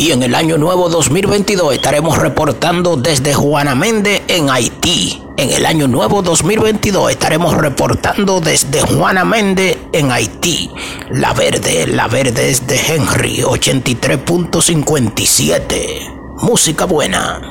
Y en el año nuevo 2022 estaremos reportando desde Juanamende en Haití. En el año nuevo 2022 estaremos reportando desde Juana en Haití. La verde, la verde es de Henry 83.57. Música buena.